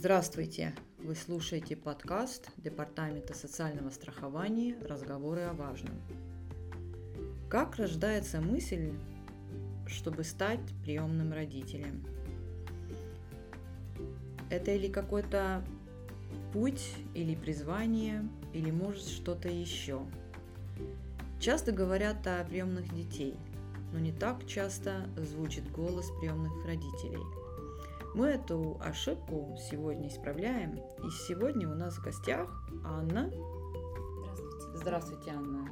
Здравствуйте! Вы слушаете подкаст Департамента социального страхования «Разговоры о важном». Как рождается мысль, чтобы стать приемным родителем? Это или какой-то путь, или призвание, или может что-то еще? Часто говорят о приемных детей, но не так часто звучит голос приемных родителей – мы эту ошибку сегодня исправляем. И сегодня у нас в гостях Анна. Здравствуйте. Здравствуйте, Анна.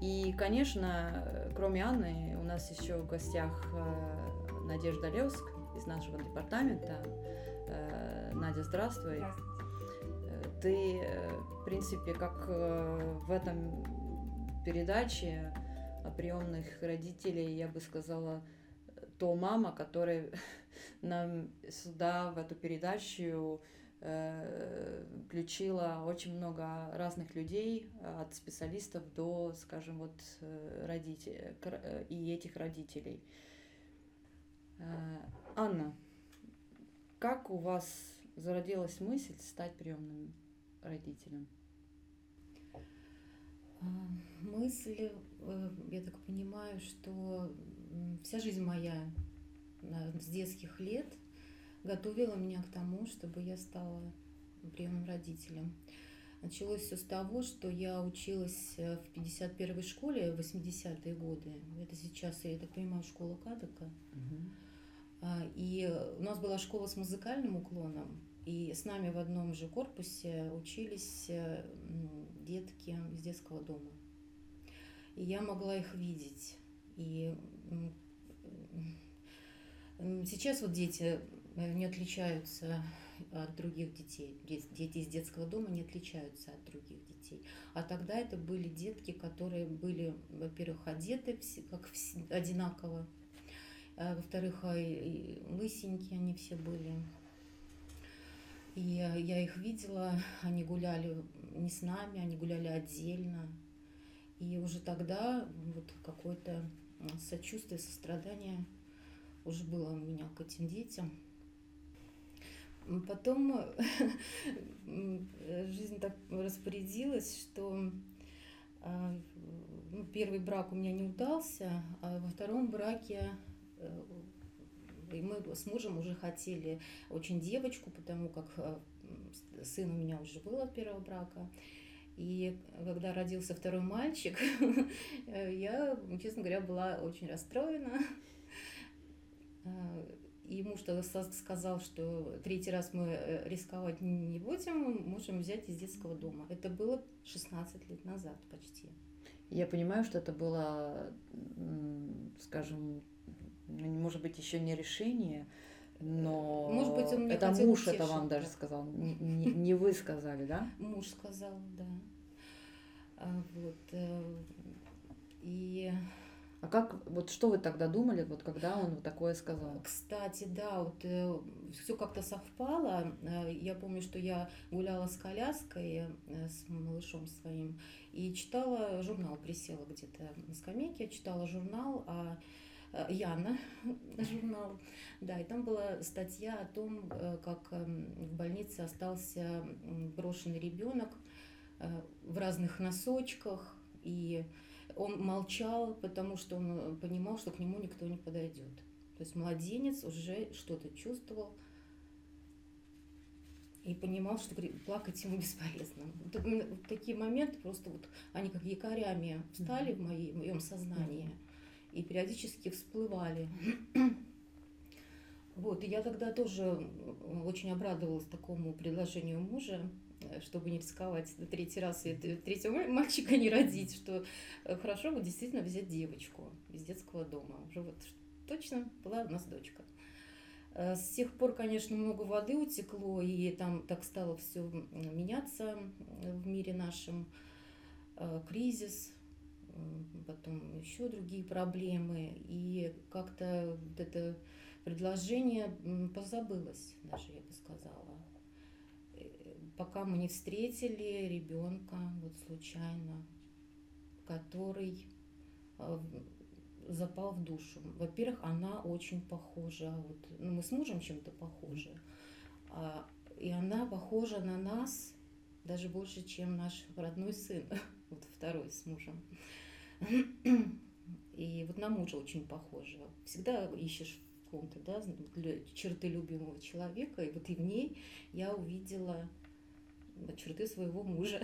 И, конечно, кроме Анны, у нас еще в гостях э, Надежда Левск из нашего департамента. Э, Надя, здравствуй. Здравствуйте. Э, ты, в принципе, как в этом передаче о приемных родителей, я бы сказала, то мама, которая нам сюда, в эту передачу, э, включила очень много разных людей, от специалистов до, скажем, вот э, родителей э, и этих родителей. Анна, как у вас зародилась мысль стать приемным родителем? Мысль, я так понимаю, что вся жизнь моя с детских лет готовила меня к тому, чтобы я стала приемным родителем. Началось все с того, что я училась э, в 51-й школе в 80-е годы. Это сейчас, я так понимаю, школа Кадыка. Угу. И у нас была школа с музыкальным уклоном. И с нами в одном же корпусе учились э, детки из детского дома. И я могла их видеть. И сейчас вот дети э, не отличаются от других детей. Дети из детского дома не отличаются от других детей. А тогда это были детки, которые были, во-первых, одеты как одинаково, а во-вторых, лысенькие они все были, и я их видела, они гуляли не с нами, они гуляли отдельно. И уже тогда вот какое-то сочувствие, сострадание уже было у меня к этим детям. Потом жизнь так распорядилась, что а, ну, первый брак у меня не удался, а во втором браке э, и мы с мужем уже хотели очень девочку, потому как э, сын у меня уже был от первого брака. И когда родился второй мальчик, я, честно говоря, была очень расстроена. Э, и муж сказал, что третий раз мы э, рисковать не будем, мы можем взять из детского дома. Это было 16 лет назад почти. Я понимаю, что это было, скажем, ну, может быть, еще не решение, но может быть, он мне это муж утешить, это вам даже сказал, не, не, не вы сказали, да? Муж сказал, да. А, вот. Э, и а как, вот что вы тогда думали, вот когда он вот такое сказал? Кстати, да, вот э, все как-то совпало. Э, я помню, что я гуляла с коляской, э, с малышом своим, и читала журнал, присела где-то на скамейке, читала журнал, а Яна журнал, да, и там была статья о том, э, как эм, в больнице остался брошенный ребенок э, в разных носочках, и он молчал, потому что он понимал, что к нему никто не подойдет. То есть младенец уже что-то чувствовал и понимал, что плакать ему бесполезно. Вот такие моменты просто вот они как якорями встали в, моей, в моем сознании. И периодически всплывали. Вот, и я тогда тоже очень обрадовалась такому предложению мужа, чтобы не рисковать на третий раз и третьего мальчика не родить, что хорошо бы действительно взять девочку из детского дома. Уже вот точно была у нас дочка. С тех пор, конечно, много воды утекло, и там так стало все меняться в мире нашем. Кризис, потом еще другие проблемы, и как-то вот это предложение позабылось, даже я бы сказала. Э, пока мы не встретили ребенка вот случайно, который э, запал в душу. Во-первых, она очень похожа, вот, ну, мы с мужем чем-то похожи, а И она похожа на нас даже больше, чем наш родной сын, вот второй с мужем. И вот на мужа очень похожа. Всегда ищешь в ком-то да, черты любимого человека, и вот и в ней я увидела черты своего мужа.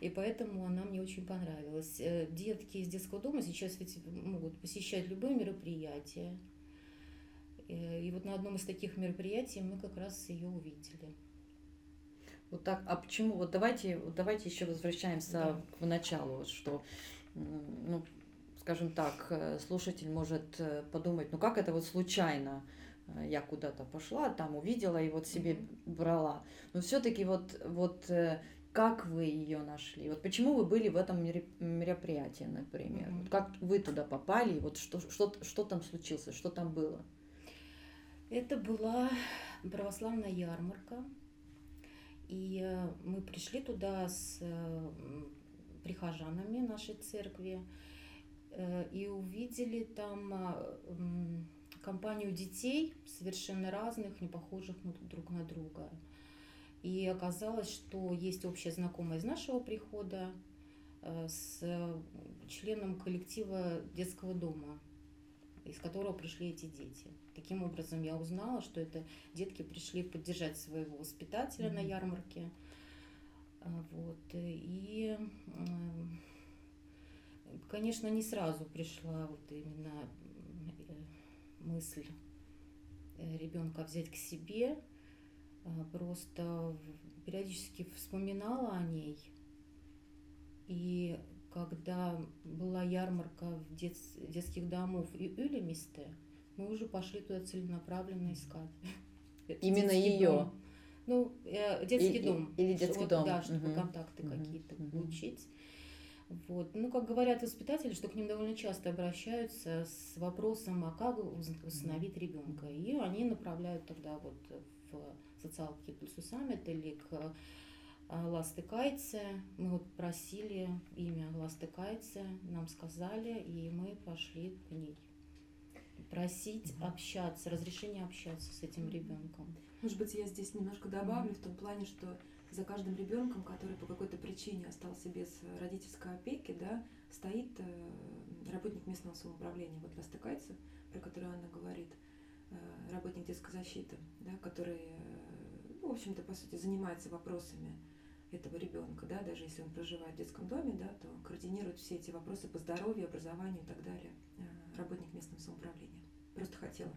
И поэтому она мне очень понравилась. Э, детки из детского дома сейчас ведь могут посещать любые мероприятия. Э, и вот на одном из таких мероприятий мы как раз ее увидели. Вот так, а почему? Вот давайте, вот давайте еще возвращаемся да. к началу, что, ну, скажем так, э, слушатель может подумать, ну как это вот случайно я куда-то пошла, там увидела и вот себе брала. Но все-таки вот, вот как вы ее нашли? Вот почему вы были в этом мероприятии, например? Mm-hmm. Вот как вы туда попали? Вот что, что, что там случилось? Что там было? Это была православная ярмарка. И э, мы пришли туда с э, прихожанами нашей церкви э, и увидели там компанию детей совершенно разных, не похожих друг на друга. И оказалось, что есть общая знакомая из нашего прихода с членом коллектива детского дома, из которого пришли эти дети. Таким образом, я узнала, что это детки пришли поддержать своего воспитателя mm-hmm. на ярмарке. А, вот. И, конечно, не сразу пришла вот именно э, мысль э, ребенка взять к себе, а, просто периодически вспоминала о ней. И когда была ярмарка в дет, детских домов и Юлемисте, мы уже пошли туда целенаправленно искать. Именно ее. Ну, э, детский и, дом. Или детский вот, дом. Да, чтобы угу. контакты угу. какие-то угу. получить. Вот. Ну, как говорят воспитатели, что к ним довольно часто обращаются с вопросом, а как установить ребенка. И они направляют тогда вот в социалки плюс саммит или к а, Ласты Кайце. Мы вот просили имя Ласты Кайце, нам сказали, и мы пошли к ней просить общаться, разрешение общаться с этим ребенком. Может быть, я здесь немножко добавлю mm-hmm. в том плане, что за каждым ребенком, который по какой-то причине остался без родительской опеки, да, стоит э, работник местного самоуправления, вот Кайце, про которую Анна говорит, э, работник детской защиты, да, который э, ну, в общем-то, по сути, занимается вопросами этого ребенка, да, даже если он проживает в детском доме, да, то координирует все эти вопросы по здоровью, образованию и так далее э, работник местного самоуправления. Просто хотела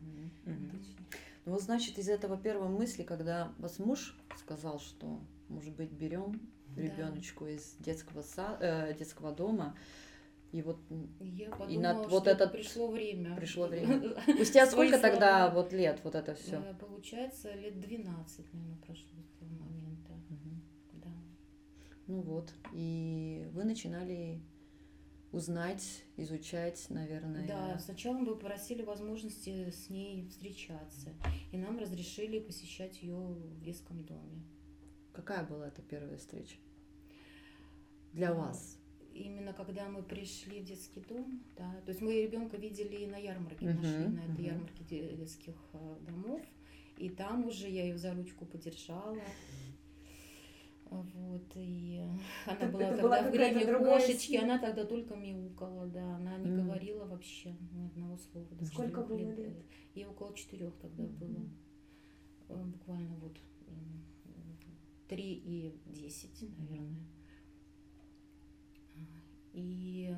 mm-hmm. уточнить. Ну вот значит из этого первой мысли, когда вас муж сказал, что может быть берем да. ребеночку из детского са, э, детского дома, и вот я подумала, и над вот этот пришло время. Пришло время. Спустя сколько тогда вот лет вот это все? Э, получается лет 12, наверное, прошло с того момента. Угу. Да. Ну вот. И вы начинали узнать, изучать, наверное. Да, сначала мы попросили возможности с ней встречаться, и нам разрешили посещать ее в детском доме. Какая была эта первая встреча для ну, вас? именно когда мы пришли в детский дом, да, то есть мы ребенка видели на ярмарке, uh-huh, нашли на этой uh-huh. ярмарке детских э, домов, и там уже я ее за ручку подержала. Вот, и она была Это тогда была в гриме кошечки, она тогда только мяукала, да, она не mm. говорила вообще ни одного слова. Сколько было лет? лет? Ей около четырех тогда mm-hmm. было, э, буквально вот три и десять, mm-hmm. наверное. И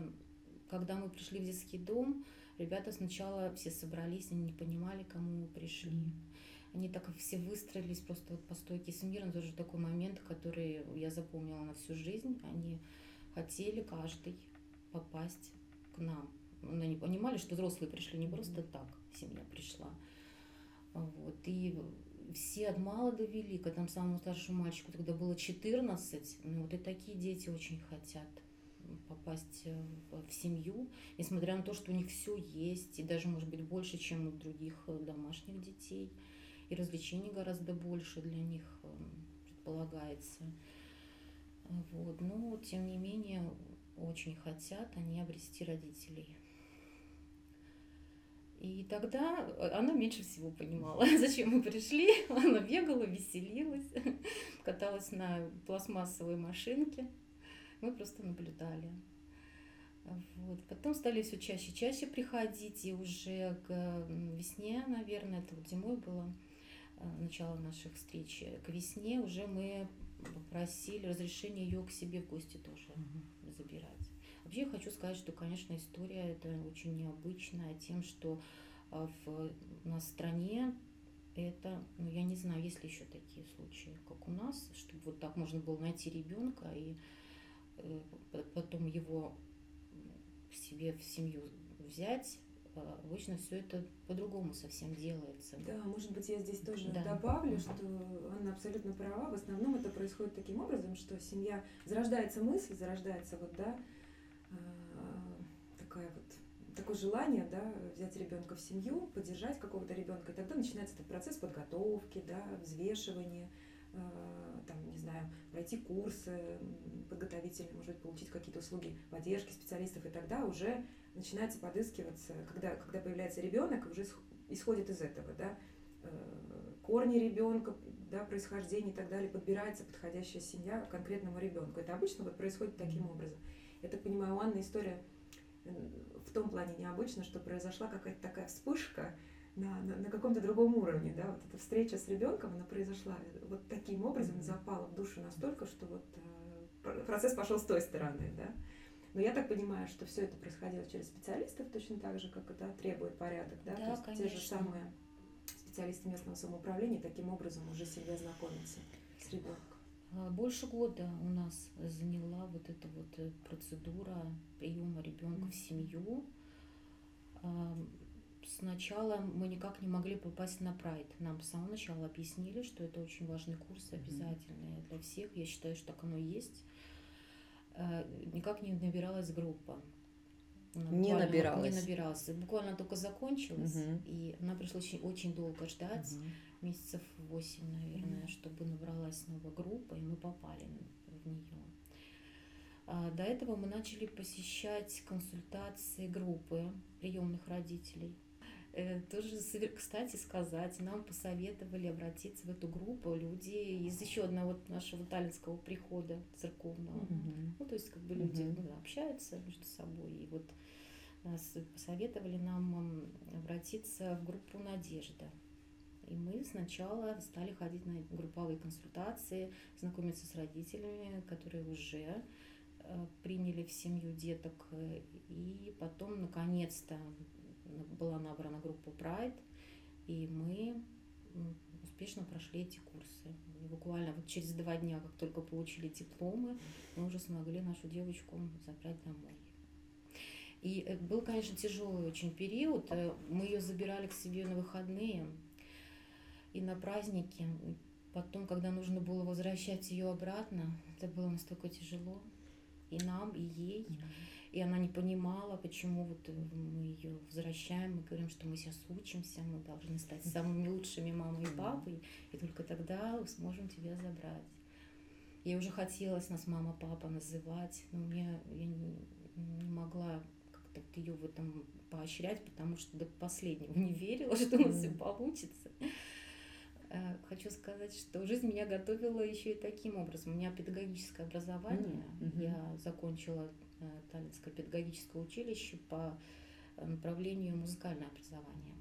когда мы пришли в детский дом, ребята сначала все собрались, они не понимали, кому мы пришли. Они так все выстроились просто вот по стойке смирно, тоже такой момент, который я запомнила на всю жизнь. Они хотели каждый попасть к нам. Но они понимали, что взрослые пришли не просто так, семья пришла. Вот. И все от мала до велика, там самому старшему мальчику тогда было 14, ну вот и такие дети очень хотят попасть э, в семью, несмотря на то, что у них все есть, и даже, может быть, больше, чем у других э, домашних детей, и развлечений гораздо больше для них э, предполагается. Вот. Но, тем не менее, очень хотят они обрести родителей. И тогда она меньше всего понимала, зачем мы пришли. Она бегала, веселилась, каталась на пластмассовой машинке. Мы просто наблюдали. Вот. Потом стали все чаще и чаще приходить, и уже к весне, наверное, это вот зимой было э, начало наших встреч, к весне уже мы попросили разрешения ее к себе в гости тоже угу. забирать. Вообще я хочу сказать, что, конечно, история это очень необычная тем, что э, в, у нас в стране это, ну, я не знаю, есть ли еще такие случаи, как у нас, чтобы вот так можно было найти ребенка и э, потом его себе в семью взять, обычно все это по-другому совсем делается. Да, может быть, я здесь тоже да. добавлю, что Анна абсолютно права. В основном это происходит таким образом, что семья зарождается мысль, зарождается вот, да, а, такая вот такое желание, да, взять ребенка в семью, поддержать какого-то ребенка, и тогда начинается этот процесс подготовки, да, взвешивания, а, там, не знаю, пройти курсы подготовительные, может быть, получить какие-то услуги поддержки специалистов, и тогда уже начинается подыскиваться, когда, когда появляется ребенок, уже исходит из этого, да, э, корни ребенка, да, происхождение и так далее, подбирается подходящая семья конкретному ребенку. Это обычно вот происходит таким образом. Я так понимаю, у Анны история в том плане необычна, что произошла какая-то такая вспышка, на, на, на каком-то другом уровне, да, вот эта встреча с ребенком, она произошла вот таким образом, запала в душу настолько, что вот э, процесс пошел с той стороны, да. Но я так понимаю, что все это происходило через специалистов, точно так же, как это требует порядок, да, да то есть конечно. те же самые специалисты местного самоуправления таким образом уже себе знакомятся с ребенком. А, больше года у нас заняла вот эта вот э, процедура приема ребенка mm-hmm. в семью сначала мы никак не могли попасть на прайд. Нам с самого начала объяснили, что это очень важный курс, обязательный для всех. Я считаю, что так оно и есть. Э, никак не набиралась группа. Она не набиралась. Не набиралась. Буквально только закончилась, угу. и она пришлось очень, очень долго ждать, угу. месяцев восемь, наверное, угу. чтобы набралась новая группа, и мы попали в нее. А до этого мы начали посещать консультации группы приемных родителей. Э, тоже, кстати, сказать, нам посоветовали обратиться в эту группу люди из еще одного нашего таллинского прихода церковного. Mm-hmm. Ну, то есть, как бы люди mm-hmm. ну, общаются между собой. И вот нас посоветовали нам обратиться в группу «Надежда». И мы сначала стали ходить на групповые консультации, знакомиться с родителями, которые уже э, приняли в семью деток. И потом, наконец-то, была набрана группа Pride, и мы успешно прошли эти курсы. И буквально вот через два дня, как только получили дипломы, мы уже смогли нашу девочку забрать домой. И э, был, конечно, тяжелый очень период. Э, мы ее забирали к себе на выходные и на праздники. Потом, когда нужно было возвращать ее обратно, это было настолько тяжело и нам, и ей. Mm-hmm. И она не понимала, почему вот мы ее возвращаем, мы говорим, что мы сейчас учимся, мы должны стать самыми лучшими мамой и папой, и только тогда сможем тебя забрать. Я уже хотелось нас мама, папа называть, но мне я не, не могла как-то вот ее в этом поощрять, потому что до последнего не верила, что у нас все получится. Э, хочу сказать, что жизнь меня готовила еще и таким образом. У меня педагогическое образование. Mm-hmm. Я закончила Э, Таллинское педагогическое училище по э, направлению музыкальное образование.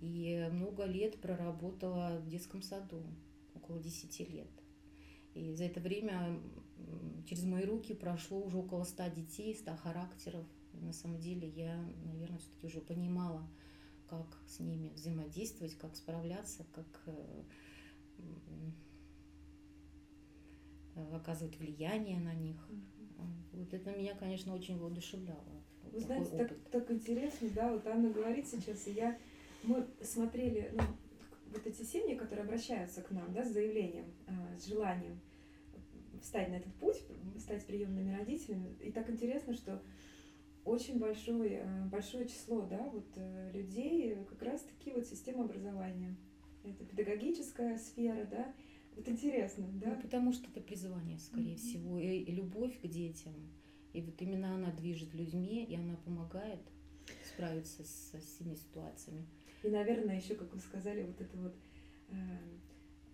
И много лет проработала в детском саду, около 10 лет. И за это время через мои руки прошло уже около 100 детей, 100 характеров. И на самом деле я, наверное, все-таки уже понимала, как с ними взаимодействовать, как справляться, как э, оказывать влияние на них. Вот это меня, конечно, очень воодушевляло. Вы знаете, так, так интересно, да, вот Анна говорит сейчас, и я, мы смотрели, ну, вот эти семьи, которые обращаются к нам, да, с заявлением, э, с желанием встать на этот путь, стать приемными родителями, и так интересно, что очень большое, большое число, да, вот э, людей как раз-таки вот система образования. Это педагогическая сфера, да, вот интересно, да? Ну, потому что это призвание, скорее mm-hmm. всего, и, и любовь к детям. И вот именно она движет людьми, и она помогает справиться со всеми ситуациями. И, наверное, еще, как вы сказали, вот это вот э,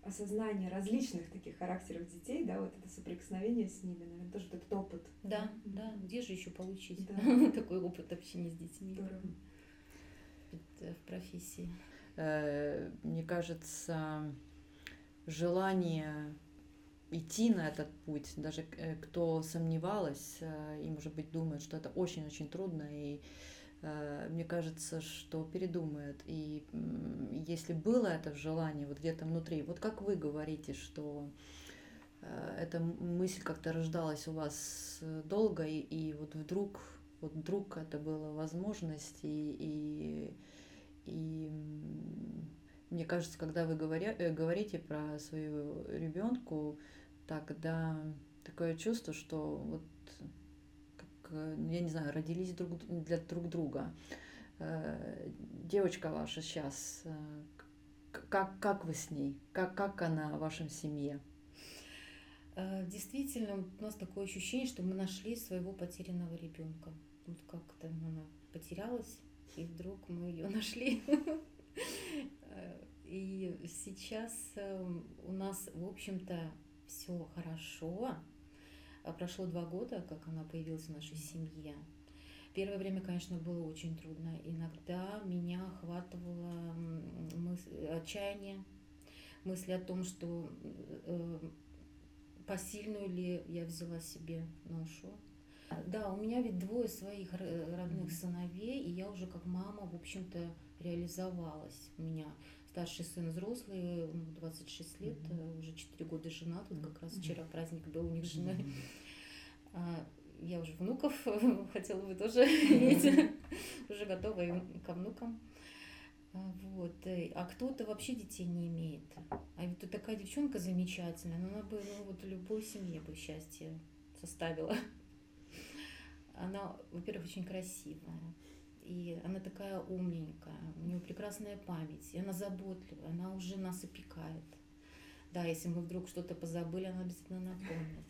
осознание различных таких характеров детей, да, вот это соприкосновение с ними, наверное, тоже вот этот опыт. Да, да, где же еще получить Да. такой опыт общения с детьми Здорово. Это в профессии? Э, Мне кажется, желание идти на этот путь, даже э, кто сомневалась э, и, может быть, думает, что это очень-очень трудно, и э, мне кажется, что передумает. И если было это желание вот где-то внутри, вот как вы говорите, что эта мысль как-то рождалась у вас долго, и, и вот вдруг, вот вдруг это была возможность, и, и, и мне кажется, когда вы говоря, э, говорите про свою ребенку, тогда такое чувство, что вот как, э, ну, я не знаю, родились друг для друг друга. Э, Девочка ваша сейчас, как, как вы с ней? Как, как она в вашем семье? Э, Действительно, у нас такое ощущение, что мы нашли своего потерянного ребенка. Вот как-то она потерялась, и вдруг мы ее нашли. Э, И сейчас э, у нас, в общем-то, все хорошо. А Прошло два года, как она появилась в нашей семье. Первое время, конечно, было очень трудно. Иногда меня охватывало м, мыс- отчаяние, мысли о том, что э, посильную ли я взяла себе ношу. Да, у меня ведь двое своих р- родных сыновей, и я уже как мама, в общем-то, реализовалась. У меня старший сын взрослый, ему 26 лет, э, уже 4 года женат, вот как раз вчера праздник был у них с женой. А, Я уже внуков хотела бы тоже иметь, уже готова и ко внукам. А, Вот. э, А кто-то вообще детей не имеет. А ведь тут такая девчонка замечательная, но она бы ну, вот любой семье бы счастье составила. Она, во-первых, очень красивая. И она такая умненькая, у нее прекрасная память, и она заботливая, она уже нас опекает. Да, если мы вдруг что-то позабыли, она обязательно напомнит.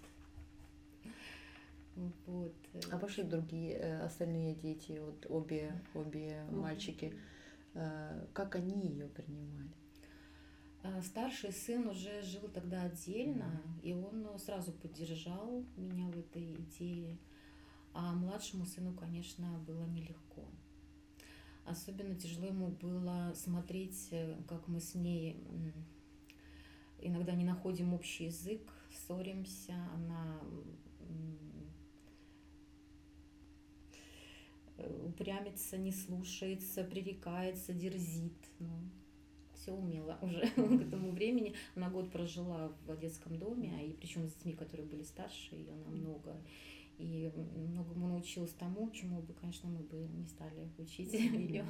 Вот. э, А ваши другие, э, остальные дети, вот обе, обе мальчики, э, как они ее принимали? А, Старший сын уже жил тогда отдельно, и он э, сразу поддержал меня в этой идее. А младшему сыну, конечно, было нелегко. Особенно тяжело ему было смотреть, э, как мы с ней иногда не находим общий язык, ссоримся, она э, упрямится, не слушается, пререкается, дерзит. Ну, все умела уже к этому времени. Она год прожила в детском доме, и причем с детьми, которые были старше ее намного. И многому научилась тому, чему бы, конечно, мы бы не стали учить ее.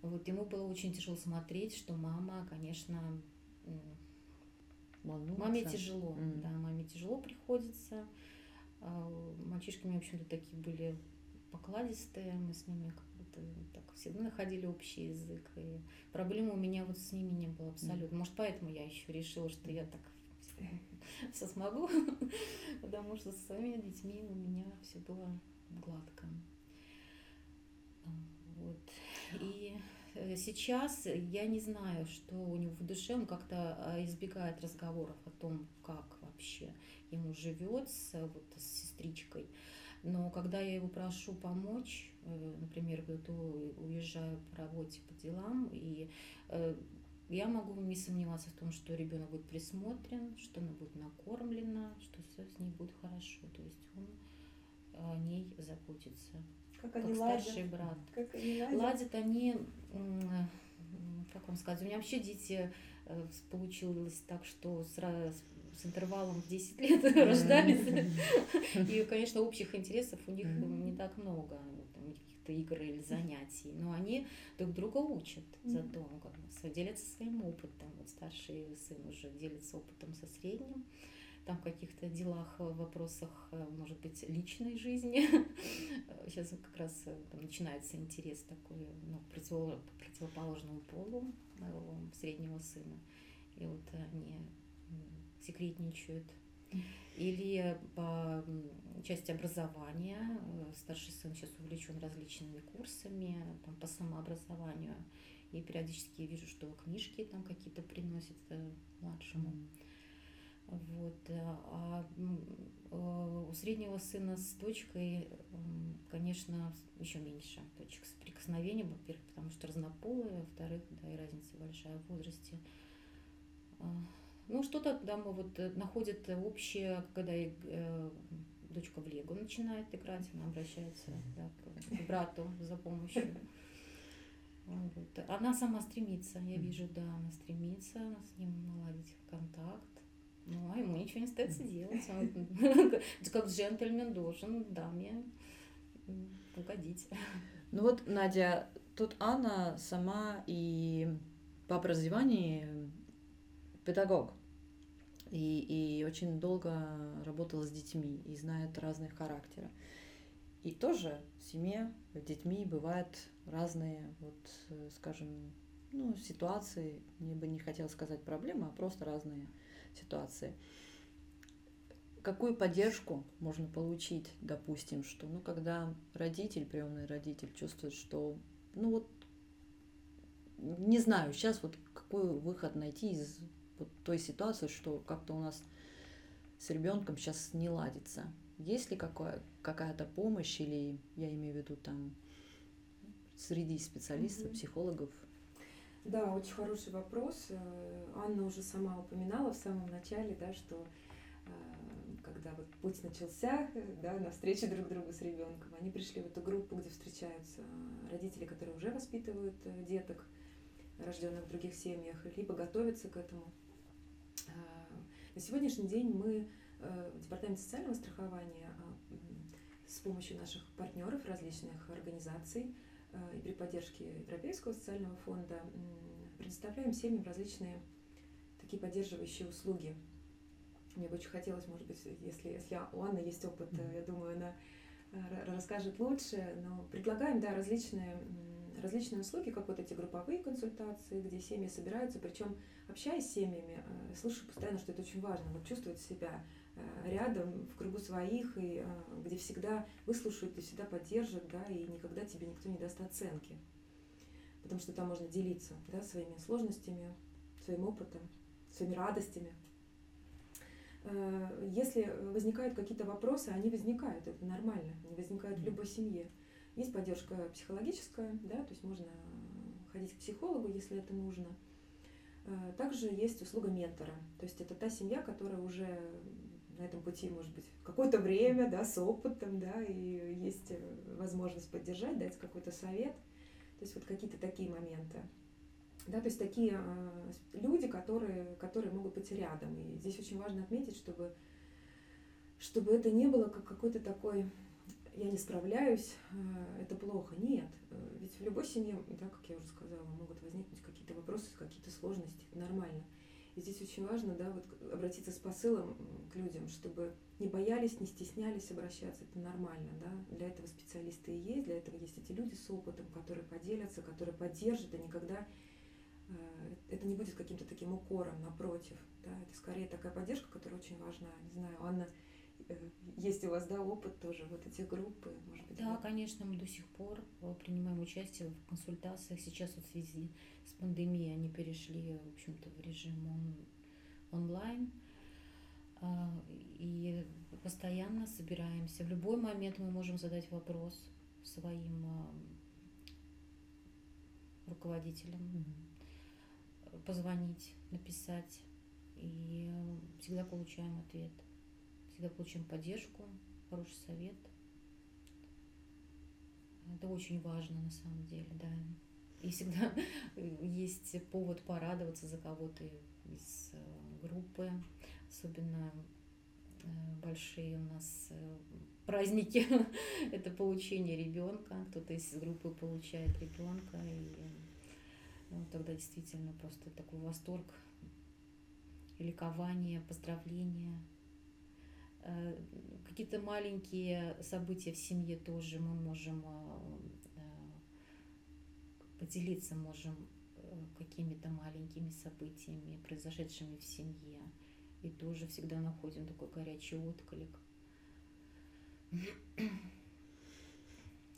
Вот ему было очень тяжело смотреть, что мама, конечно, м, Волнуются? маме тяжело, М. да, маме тяжело приходится. А, Мальчишки у меня, в общем-то, такие были покладистые, мы с ними как будто так всегда находили общий язык. И проблемы у меня вот с ними не было абсолютно. Может, поэтому я еще решила, что я так все смогу, потому что с своими детьми у меня все было гладко. А, Вот. И э, сейчас я не знаю, что у него в душе, он как-то а, избегает разговоров о том, как вообще ему живется вот с сестричкой. Но когда я его прошу помочь, э, например, вот у- уезжаю по работе по делам, и э, я могу не сомневаться в том, что ребенок будет присмотрен, что она будет накормлена, что все с ней будет хорошо. То есть он о ней заботится, Как как они ладят. старший брат. Как они ладят. Ладят они, как вам сказать, у меня вообще дети э, получилось так, что с, с интервалом в 10 лет рождались. И, конечно, общих интересов у них Мгм. не так много, каких-то игр или занятий, но они друг друга учат сво- делятся своим опытом. Вот старший сын уже делится опытом со средним, там в каких-то делах, э, вопросах, э, может быть, личной жизни. Сейчас как раз э, там начинается интерес такой, ну, противоположному полу моего среднего сына. И вот они секретничают или по части образования. Старший сын сейчас увлечен различными курсами там, по самообразованию. И периодически я вижу, что книжки там какие-то приносят э, младшему. Вот. Э, а э, у среднего сына с дочкой, конечно, еще меньше точек соприкосновения, во-первых, потому что разнополые, во-вторых, да, и разница большая в возрасте. Ну, что-то да, мы вот находят общее, когда э, дочка в Лего начинает играть, она обращается да, к брату за помощью. Вот. Она сама стремится, я вижу, да, она стремится с ним наладить контакт. Ну, а ему ничего не остается делать. Он, как джентльмен должен даме угодить. Ну вот, Надя, тут Анна сама и по образованию педагог. И, и очень долго работала с детьми и знает разных характеров. И тоже в семье с детьми бывают разные, вот, э, скажем, ну, ситуации, мне бы не хотела сказать проблемы, а просто разные ситуации. Какую поддержку можно получить, допустим, что, ну, когда родитель, приемный родитель чувствует, что, ну, вот, не знаю, сейчас вот какой выход найти из вот той ситуации, что как-то у нас с ребенком сейчас не ладится. Есть ли какая, какая-то помощь или, я имею в виду, там, среди специалистов, mm-hmm. психологов? Да, очень хороший вопрос. Э, Анна уже сама упоминала в самом начале, да, что э, когда вот путь начался, да, на встречу друг другу с ребенком, они пришли в эту группу, где встречаются родители, которые уже воспитывают э, деток, рожденных в других семьях, либо готовятся к этому. На сегодняшний день мы в Департаменте социального страхования с помощью наших партнеров, различных организаций, Э, и при поддержке Европейского социального фонда предоставляем семьям различные такие поддерживающие услуги. Мне бы очень хотелось, может быть, если, если у Анны есть опыт, э, я думаю, она э, расскажет лучше, но предлагаем, да, различные, различные услуги, как вот эти групповые консультации, где семьи собираются, причем общаясь с семьями, слышу постоянно, что это очень важно, вот чувствовать себя Э, рядом, в кругу своих, и э, где всегда выслушают и всегда поддержат, да, и никогда тебе никто не даст оценки. Потому что там можно делиться да, своими сложностями, своим опытом, своими радостями. Э, если возникают какие-то вопросы, они возникают, это нормально, они возникают в любой семье. Есть поддержка психологическая, да, то есть можно ходить к психологу, если это нужно. Также есть услуга ментора, то есть это та семья, которая уже на этом пути, может быть, какое-то время, да, с опытом, да, и есть э, возможность поддержать, дать какой-то совет. То есть вот какие-то такие моменты. Да, то есть такие э, люди, которые, которые могут быть рядом. И здесь очень важно отметить, чтобы, чтобы это не было как какой-то такой я не справляюсь, э, это плохо. Нет, э, ведь в любой семье, да, как я уже сказала, могут возникнуть какие-то вопросы, какие-то сложности, это нормально. И здесь очень важно да, вот обратиться с посылом к людям, чтобы не боялись, не стеснялись обращаться. Это нормально. Да? Для этого специалисты и есть, для этого есть эти люди с опытом, которые поделятся, которые поддержат, и никогда э, это не будет каким-то таким укором, напротив. Да? Это скорее такая поддержка, которая очень важна. Не знаю, Анна, есть у вас да, опыт тоже вот этих групп? Может быть, да, конечно, мы до сих пор э, принимаем участие в консультациях. Сейчас вот в связи с пандемией они перешли, в общем-то, в режим он, онлайн. А, и постоянно собираемся. В любой момент мы можем задать вопрос своим а, руководителям, mm-hmm. позвонить, написать. И всегда получаем ответ. Всегда получаем поддержку, хороший совет. Это очень важно на самом деле, да. И всегда есть повод порадоваться за кого-то из э, группы. Особенно э, большие у нас э, праздники. Это получение ребенка. Кто-то из группы получает ребенка. И ну, тогда действительно просто такой восторг, ликование, поздравления. Какие-то маленькие события в семье тоже мы можем поделиться можем э, какими-то маленькими событиями, произошедшими в семье. и тоже всегда находим такой горячий отклик.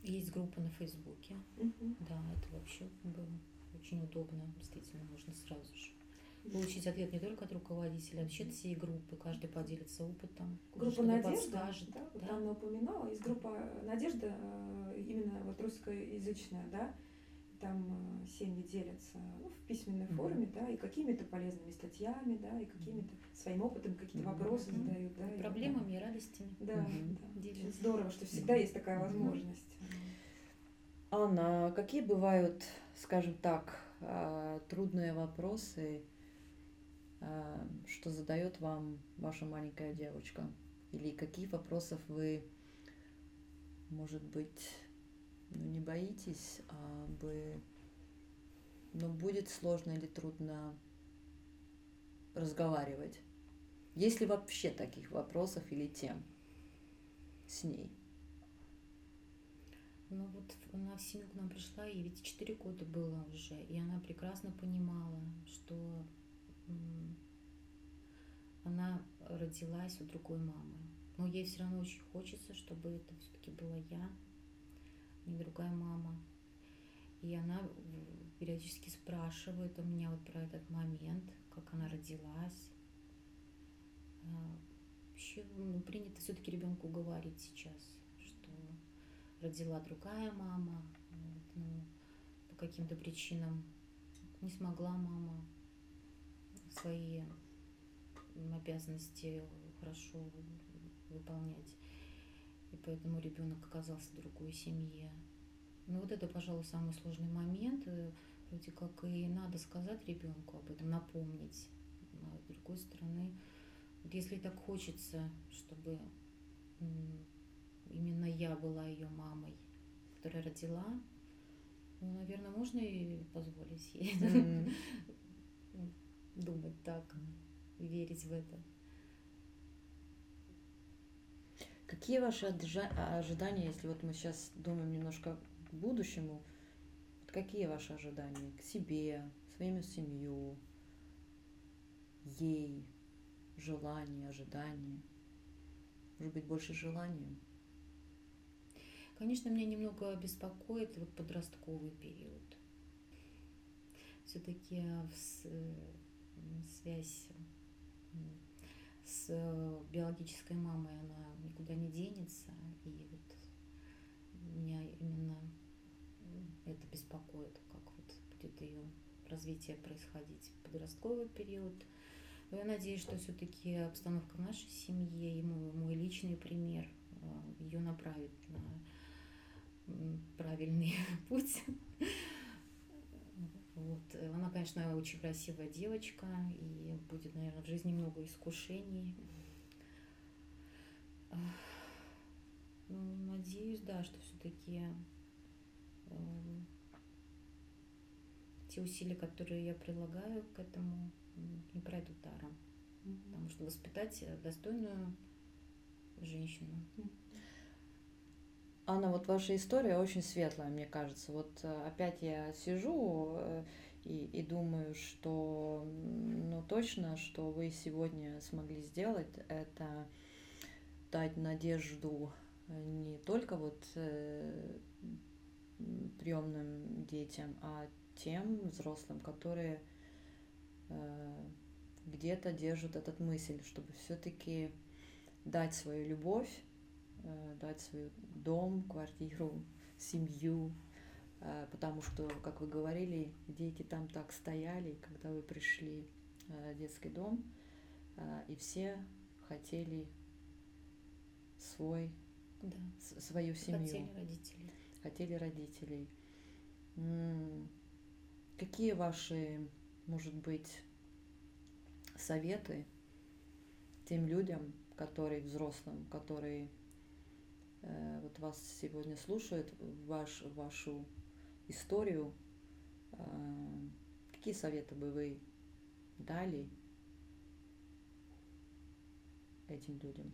Есть группа на Фейсбуке. Мгм. Да, это вообще было очень удобно. Действительно, можно сразу же получить ответ не только от руководителя, а вообще от всей группы. Каждый поделится опытом. Группа Надежда, подскажет. да, вот Да. Анна упоминала, есть группа Надежда, э, именно вот русскоязычная, да, там э, семьи делятся ну, в письменной Мгм. форме, да, и какими-то полезными статьями, да, и какими-то своим опытом, какие-то вопросы Мгм. задают, да. и Проблемами и радостями. Да, Мгм. да. Очень Делятся. здорово, что всегда есть такая возможность. Анна, а какие бывают, скажем так, а, трудные вопросы, что задает вам ваша маленькая девочка? Или какие вопросов вы, может быть, ну, не боитесь, а бы, ну, будет сложно или трудно разговаривать? Есть ли вообще таких вопросов или тем с ней? Ну вот она в семью к нам пришла, ей ведь 4 года было уже, и она прекрасно понимала, что она родилась у другой мамы. Но ей все равно очень хочется, чтобы это все-таки была я, не другая мама. И она в- периодически спрашивает у меня вот про этот момент, как она родилась. А, Вообще ну, принято все-таки ребенку говорить сейчас, что родила другая мама, вот, ну, по каким-то причинам не смогла мама свои обязанности хорошо выполнять. И поэтому ребенок оказался в другой семье. Ну вот это, пожалуй, самый сложный момент. э, Вроде как и надо сказать ребенку об этом, напомнить. А с другой стороны, вот если так хочется, чтобы именно я была ее мамой, которая родила, ну, наверное, можно и позволить ей М. думать так, верить в это. Какие ваши ожидания, если вот мы сейчас думаем немножко к будущему, вот какие ваши ожидания к себе, своему семью, ей, желания, ожидания? Может быть, больше желания? Конечно, меня немного беспокоит вот подростковый период. Все-таки связь с э, биологической мамой, она никуда не денется. И вот меня именно м, это беспокоит, как вот будет ее развитие происходить в подростковый период. Но я надеюсь, что все-таки обстановка в нашей семье и мой, мой личный пример ее направит на правильный путь. Вот. Она, конечно, очень красивая девочка, и будет, наверное, в жизни много искушений. Ну, надеюсь, да, что все-таки те усилия, которые я прилагаю к этому, не пройдут даром. Потому что воспитать э, достойную женщину Анна, вот ваша история очень светлая, мне кажется. Вот э, опять я сижу э, и, и думаю, что ну точно, что вы сегодня смогли сделать, это дать надежду э, не только вот приемным детям, а тем взрослым, которые э, где-то держат этот мысль, чтобы все-таки дать свою любовь, э, дать свой дом, квартиру, семью, э, потому что, как вы говорили, дети там так стояли, когда вы пришли э, в детский дом, э, и все хотели свой, да. свою семью, хотели родителей. хотели родителей. Какие ваши, может быть, советы тем людям, которые взрослым, которые э, вот вас сегодня слушают, ваш, вашу историю, э, какие советы бы вы дали этим людям?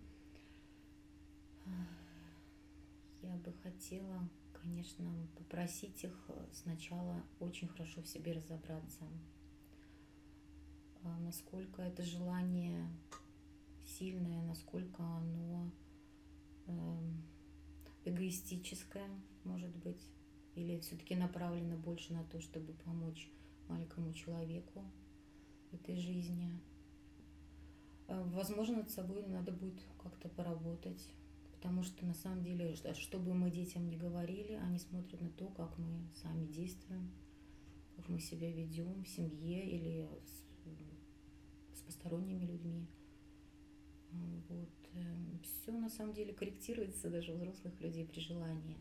Я бы хотела, конечно, попросить их э, сначала очень хорошо в себе разобраться, а, насколько это желание сильное, насколько оно эгоистическое, может быть, или все-таки направлено больше на то, чтобы помочь маленькому человеку в этой жизни. Э, возможно, над собой надо будет как-то поработать, потому что на самом деле, что бы мы детям не говорили, они смотрят на то, как мы сами действуем, как мы себя ведем в семье или с, с посторонними людьми. Вот. Эм, Все на самом деле корректируется даже у взрослых людей при желании.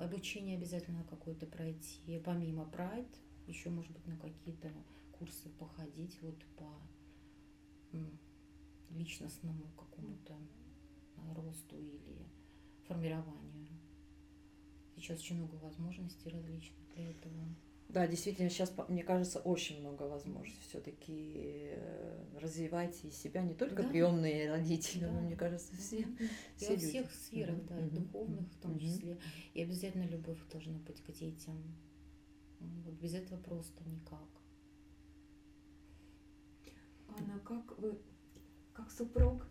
Обучение обязательно какое-то пройти, помимо прайд, еще, может быть, на какие-то курсы походить, вот по личностному какому-то росту или формированию. Сейчас очень много возможностей различных для этого. Да, действительно, сейчас, мне кажется, очень много возможностей все-таки э, развивать и себя, не только да. приемные родители, да. но, мне кажется, все. И все во всех сферах, mm-hmm. да, и духовных в том mm-hmm. числе. И обязательно любовь должна быть к детям. Вот без этого просто никак. Анна, как вы, как супруг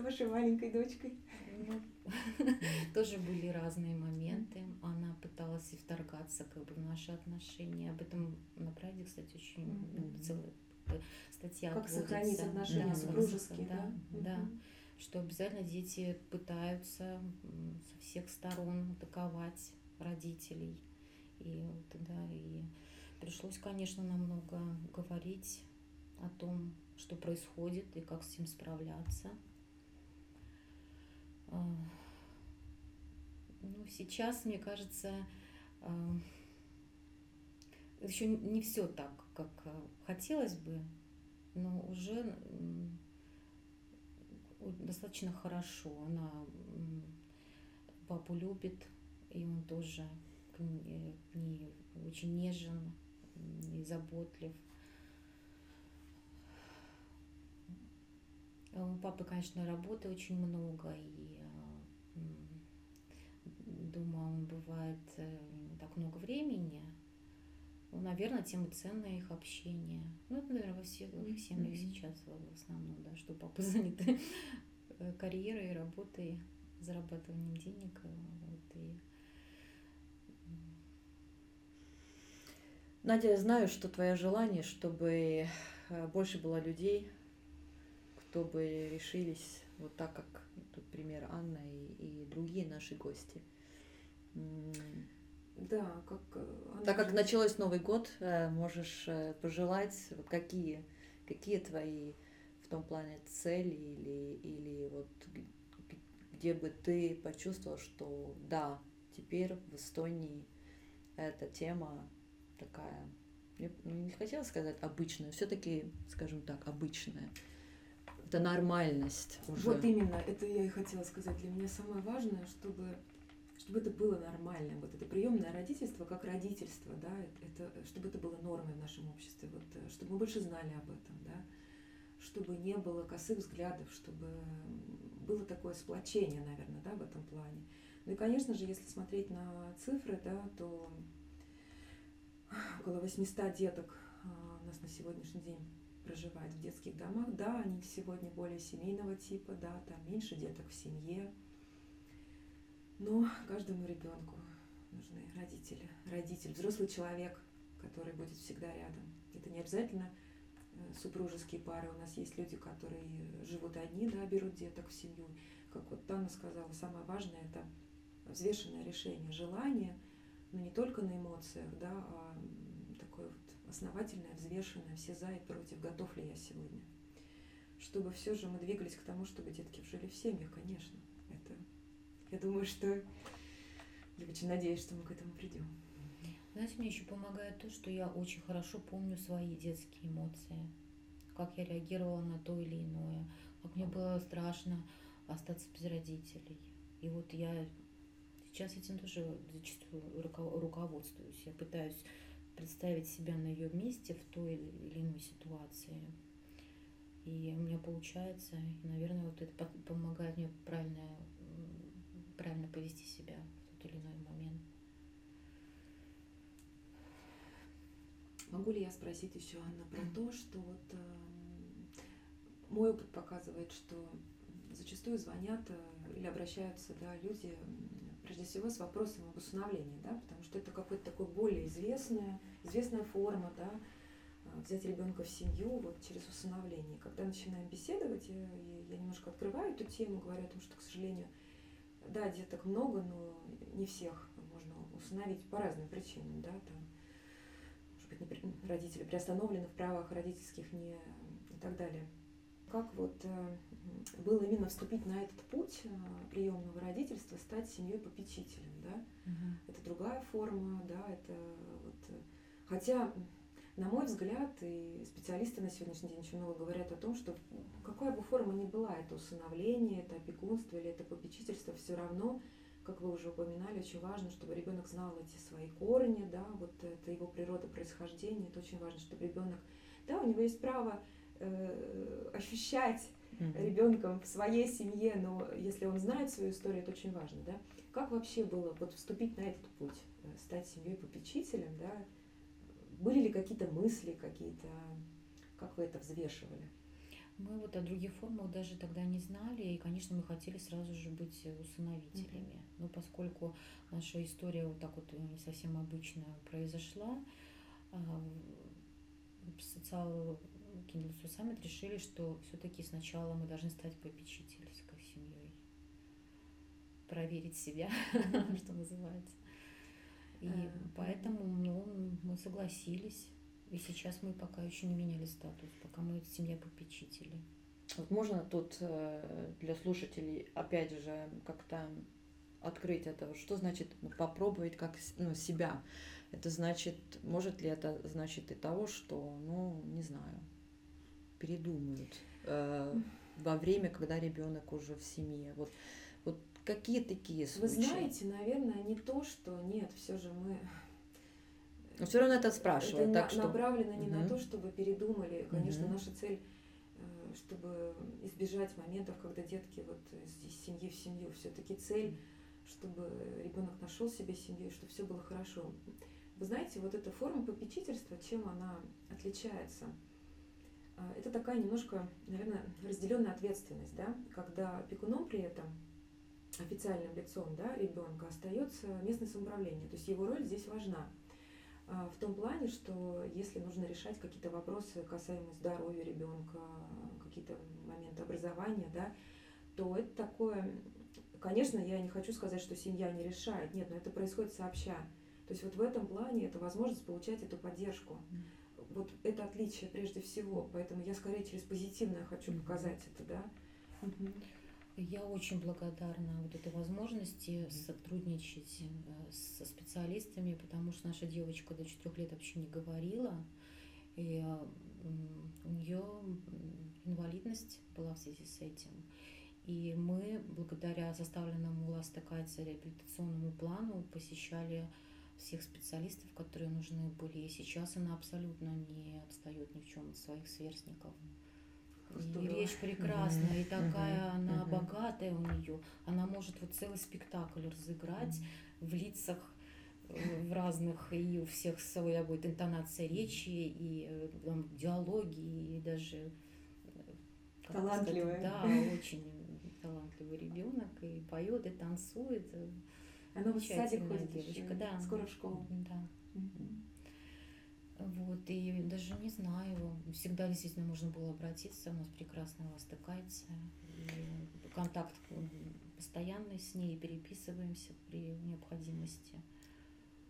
с вашей маленькой дочкой? Ну, тоже были разные моменты. Она пыталась и вторгаться как бы в наши отношения. Об этом на прайде, кстати, очень целая э, статья Как сохранить отношения супружеские, да? Да. Что обязательно дети пытаются со всех сторон атаковать родителей. И вот, да, и пришлось, конечно, намного говорить о том, что происходит и как с этим справляться. А, ну, сейчас, мне кажется, а, еще не все так, как а, хотелось бы, но уже достаточно хорошо. Она папу любит, и он тоже к ней очень нежен и заботлив. У папы, конечно, работы очень много, и дома он бывает э, так много времени, ну, наверное, тем и ценное их общение. Ну, это, наверное, во всех mm-hmm. семьях сейчас в основном, да, что папа заняты э, карьерой, работой, зарабатыванием денег. Э, вот, и... Надя, я знаю, что твое желание, чтобы больше было людей, кто бы решились вот так, как тут пример Анна и, и другие наши гости – да, как... Она так как началось Новый год, э, можешь э, пожелать, вот какие, какие твои в том плане цели или, или вот где бы ты почувствовал, что да, теперь в Эстонии эта тема такая, ну, не хотела сказать обычная, все-таки, скажем так, обычная. Это нормальность уже. Вот именно, это я и хотела сказать. Для меня самое важное, чтобы чтобы это было нормально. Вот это приемное родительство как родительство, да, это, чтобы это было нормой в нашем обществе, вот, э, чтобы мы больше знали об этом, да, чтобы не было косых взглядов, чтобы было такое сплочение, наверное, да, в этом плане. Ну и, конечно же, если смотреть на цифры, да, то около 800 деток а, у нас на сегодняшний день проживает в детских домах, да, они сегодня более семейного типа, да, там меньше деток в семье, но каждому ребенку нужны родители, родитель, взрослый человек, который будет всегда рядом. Это не обязательно э, супружеские пары. У нас есть люди, которые живут одни, да, берут деток в семью. Как вот Тана сказала, самое важное это взвешенное решение, желание, но не только на эмоциях, да, а такое вот основательное, взвешенное, все за и против, готов ли я сегодня. Чтобы все же мы двигались к тому, чтобы детки жили в семьях, конечно. Я думаю, что я очень надеюсь, что мы к этому придем. Знаете, мне еще помогает то, что я очень хорошо помню свои детские эмоции, как я реагировала на то или иное, как мне было страшно остаться без родителей. И вот я сейчас этим тоже зачастую руководствуюсь. Я пытаюсь представить себя на ее месте в той или иной ситуации. И у меня получается, и, наверное, вот это помогает мне правильно правильно повести себя в тот или иной момент. Могу ли я спросить еще, Анна, про то, что вот э, мой опыт показывает, что зачастую звонят э, или обращаются да, люди прежде всего с вопросом об усыновлении, да, потому что это какая-то такая более известная, известная форма, да, а, взять ребенка в семью вот через усыновление. Когда начинаем беседовать, я, я немножко открываю эту тему, говорю о том, что, к сожалению, да, деток много, но не всех можно усыновить по разным причинам, да, там, может быть, не, родители приостановлены в правах родительских не, и так далее. Как вот э, было именно вступить на этот путь э, приемного родительства, стать семьей попечителем, да? Угу. Это другая форма, да, это вот, э, хотя на мой взгляд, и специалисты на сегодняшний день очень много говорят о том, что какая бы форма ни была, это усыновление, это опекунство или это попечительство, все равно, как вы уже упоминали, очень важно, чтобы ребенок знал эти свои корни, да, вот это его природа происхождения, это очень важно, чтобы ребенок, да, у него есть право э, ощущать mm-hmm. ребенком в своей семье, но если он знает свою историю, это очень важно, да. Как вообще было вот вступить на этот путь, э, стать семьей попечителем, да? Были ли какие-то мысли, какие-то, как вы это взвешивали? Мы вот о других формах даже тогда не знали, и, конечно, мы хотели сразу же быть усыновителями. Mm-hmm. Но поскольку наша история вот так вот не совсем обычная произошла, а, социал Kindle Summit решили, что все-таки сначала мы должны стать попечительской семьей. Проверить себя, что называется. И э, поэтому ну, мы согласились. И сейчас мы пока еще не меняли статус, пока мы семья попечителей. Вот можно тут э, для слушателей опять же как-то открыть это, что значит попробовать как ну, себя. Это значит, может ли это значит и того, что, ну, не знаю, передумают э, во время, когда ребенок уже в семье. Вот, вот какие такие случаи? Вы знаете, наверное, не то, что нет, все же мы. Но все равно это спрашивают. Это так на, что... направлено не угу. на то, чтобы передумали. Конечно, угу. наша цель э, чтобы избежать моментов, когда детки вот из семьи в семью, все-таки цель, чтобы ребенок нашел себе семью, чтобы все было хорошо. Вы знаете, вот эта форма попечительства, чем она отличается? А, это такая немножко, наверное, разделенная ответственность, да, когда опекуном при этом официальным лицом да, ребенка остается местное самоуправление. То есть его роль здесь важна. А, в том плане, что если нужно решать какие-то вопросы, касаемые здоровья ребенка, какие-то моменты образования, да, то это такое, конечно, я не хочу сказать, что семья не решает, нет, но это происходит сообща. То есть вот в этом плане это возможность получать эту поддержку вот это отличие прежде всего, поэтому я скорее через позитивное хочу показать это, да. Я очень благодарна вот этой возможности сотрудничать э, со специалистами, потому что наша девочка до четырех лет вообще не говорила, и у нее инвалидность была в связи с этим. И мы, благодаря составленному Ластакайца реабилитационному плану, посещали всех специалистов, которые нужны были. И сейчас она абсолютно не отстает ни в чем от своих сверстников. И речь прекрасная, mm-hmm. и такая mm-hmm. она mm-hmm. богатая у нее. Она может вот целый спектакль разыграть mm-hmm. в лицах э, в разных, и у всех своя будет интонация речи, и э, там, диалоги, и даже... Э, талантливый. Да, очень талантливый ребенок, и поет, и танцует. Она вот в садик ходит девочка, да. Скоро в школу. Да. Вот, и даже не знаю, всегда действительно можно было обратиться, у нас прекрасно стыкается, контакт постоянный с ней, переписываемся при необходимости.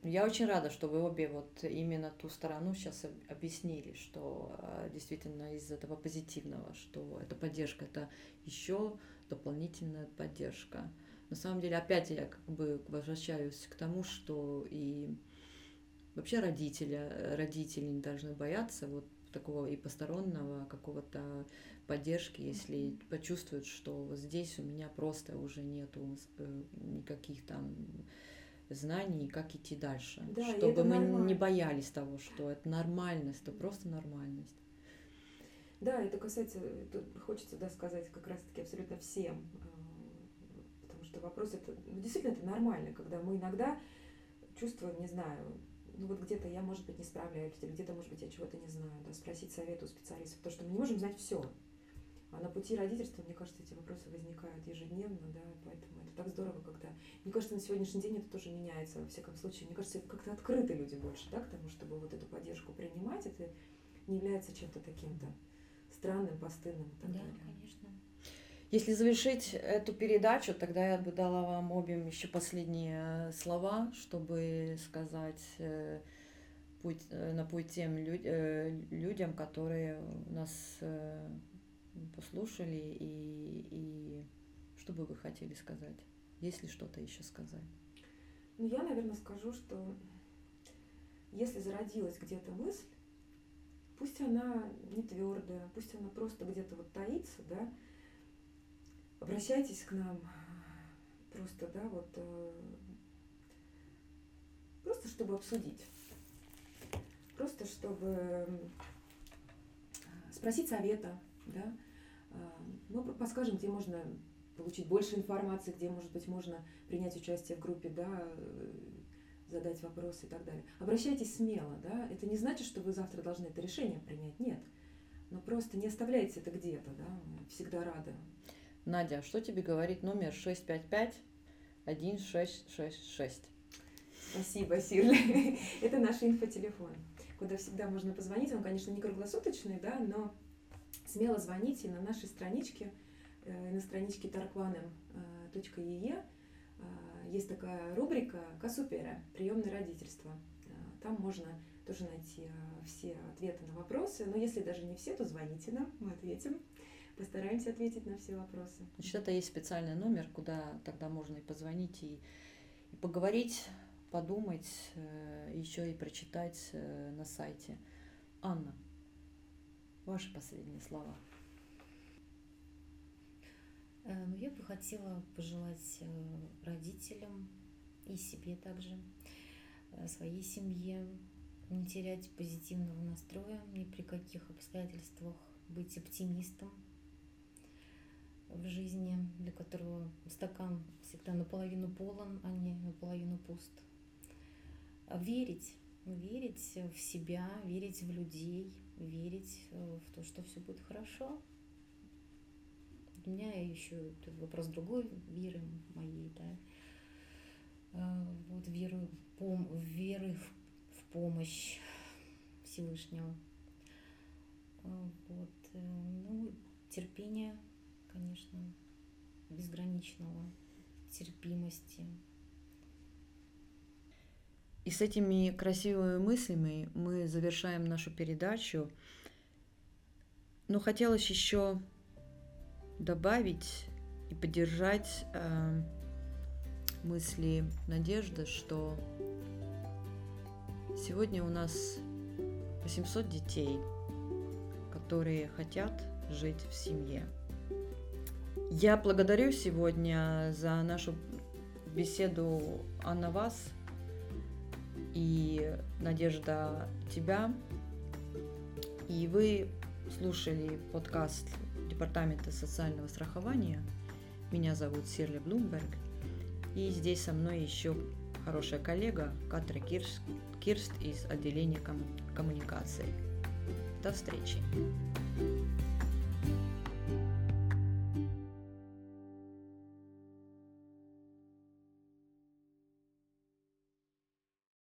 Я очень рада, что вы обе вот именно ту сторону сейчас объяснили, что а, действительно из этого позитивного, что эта поддержка это еще дополнительная поддержка на самом деле, опять я как бы возвращаюсь к тому, что и вообще родители, родители не должны бояться вот такого и постороннего какого-то поддержки, если почувствуют, что вот здесь у меня просто уже нету э, никаких там знаний, как идти дальше, да, чтобы мы нормально. не боялись того, что это нормальность, это просто нормальность. Да, это касается, тут хочется да, сказать как раз-таки абсолютно всем что вопрос это, ну, действительно, это нормально, когда мы иногда чувствуем, не знаю, ну вот где-то я, может быть, не справляюсь, где-то, может быть, я чего-то не знаю, да, спросить совета у специалиста, потому что мы не можем знать все. А на пути родительства, мне кажется, эти вопросы возникают ежедневно, да, поэтому это так здорово, когда... Мне кажется, на сегодняшний день это тоже меняется, во всяком случае. Мне кажется, как-то открыты люди больше, да, к тому, чтобы вот эту поддержку принимать. Это не является чем-то таким-то странным, постыдным и так Да, далее. конечно. Если завершить эту передачу, тогда я бы дала вам обеим еще последние э, слова, чтобы сказать э, путь, э, на путь тем люд- людям, которые нас послушали, и, и что бы вы хотели сказать? Есть ли что-то еще сказать? Ну, я, наверное, скажу, что если зародилась где-то мысль, пусть она не твердая, пусть она просто где-то вот таится, да, обращайтесь к нам просто, да, вот, э, просто чтобы обсудить, просто чтобы спросить совета, да, мы подскажем, где можно получить больше информации, где, может быть, можно принять участие в группе, да, э, задать вопросы и так далее. Обращайтесь смело, да, это не значит, что вы завтра должны это решение принять, нет. Но просто не оставляйте это где-то, да, мы всегда рады. Надя, что тебе говорит номер 655 1666? Спасибо, Сирля. Это наш инфотелефон, куда всегда можно позвонить. Он, конечно, не круглосуточный, да, но смело звоните на нашей страничке, э, на страничке tarkvanem.ee. э, Есть такая рубрика «Касупера. Приемное родительство». Э, Там можно тоже найти э, все ответы на вопросы. Но если даже не все, то звоните нам, мы ответим. Постараемся ответить на все вопросы. Значит, это есть специальный номер, куда тогда можно и позвонить, и, и поговорить, подумать, еще и прочитать э, на сайте. Анна, ваши последние слова. Э, Ну, я бы хотела пожелать э, родителям и себе также, э, своей семье, не терять позитивного настроя ни при каких обстоятельствах, быть оптимистом в жизни, для которого стакан всегда наполовину полон, а не наполовину пуст. Верить, верить в себя, верить в людей, верить э, в то, что все будет хорошо. У меня еще вопрос другой веры моей, да. Э, Вот веру, пом, веры в, в помощь Всевышнего. Э, Вот, ну, терпение, конечно, безграничного, терпимости. И с этими красивыми мыслями мы завершаем нашу передачу. Но хотелось еще добавить и поддержать э, мысли Надежды, что сегодня у нас 800 детей, которые хотят жить в семье. Я благодарю сегодня за нашу беседу Анна вас и Надежда тебя. И вы слушали подкаст Департамента социального страхования. Меня зовут Сирля Блумберг. И здесь со мной еще хорошая коллега Катра Кирст, Кирст из отделения ком- коммуникации. До встречи!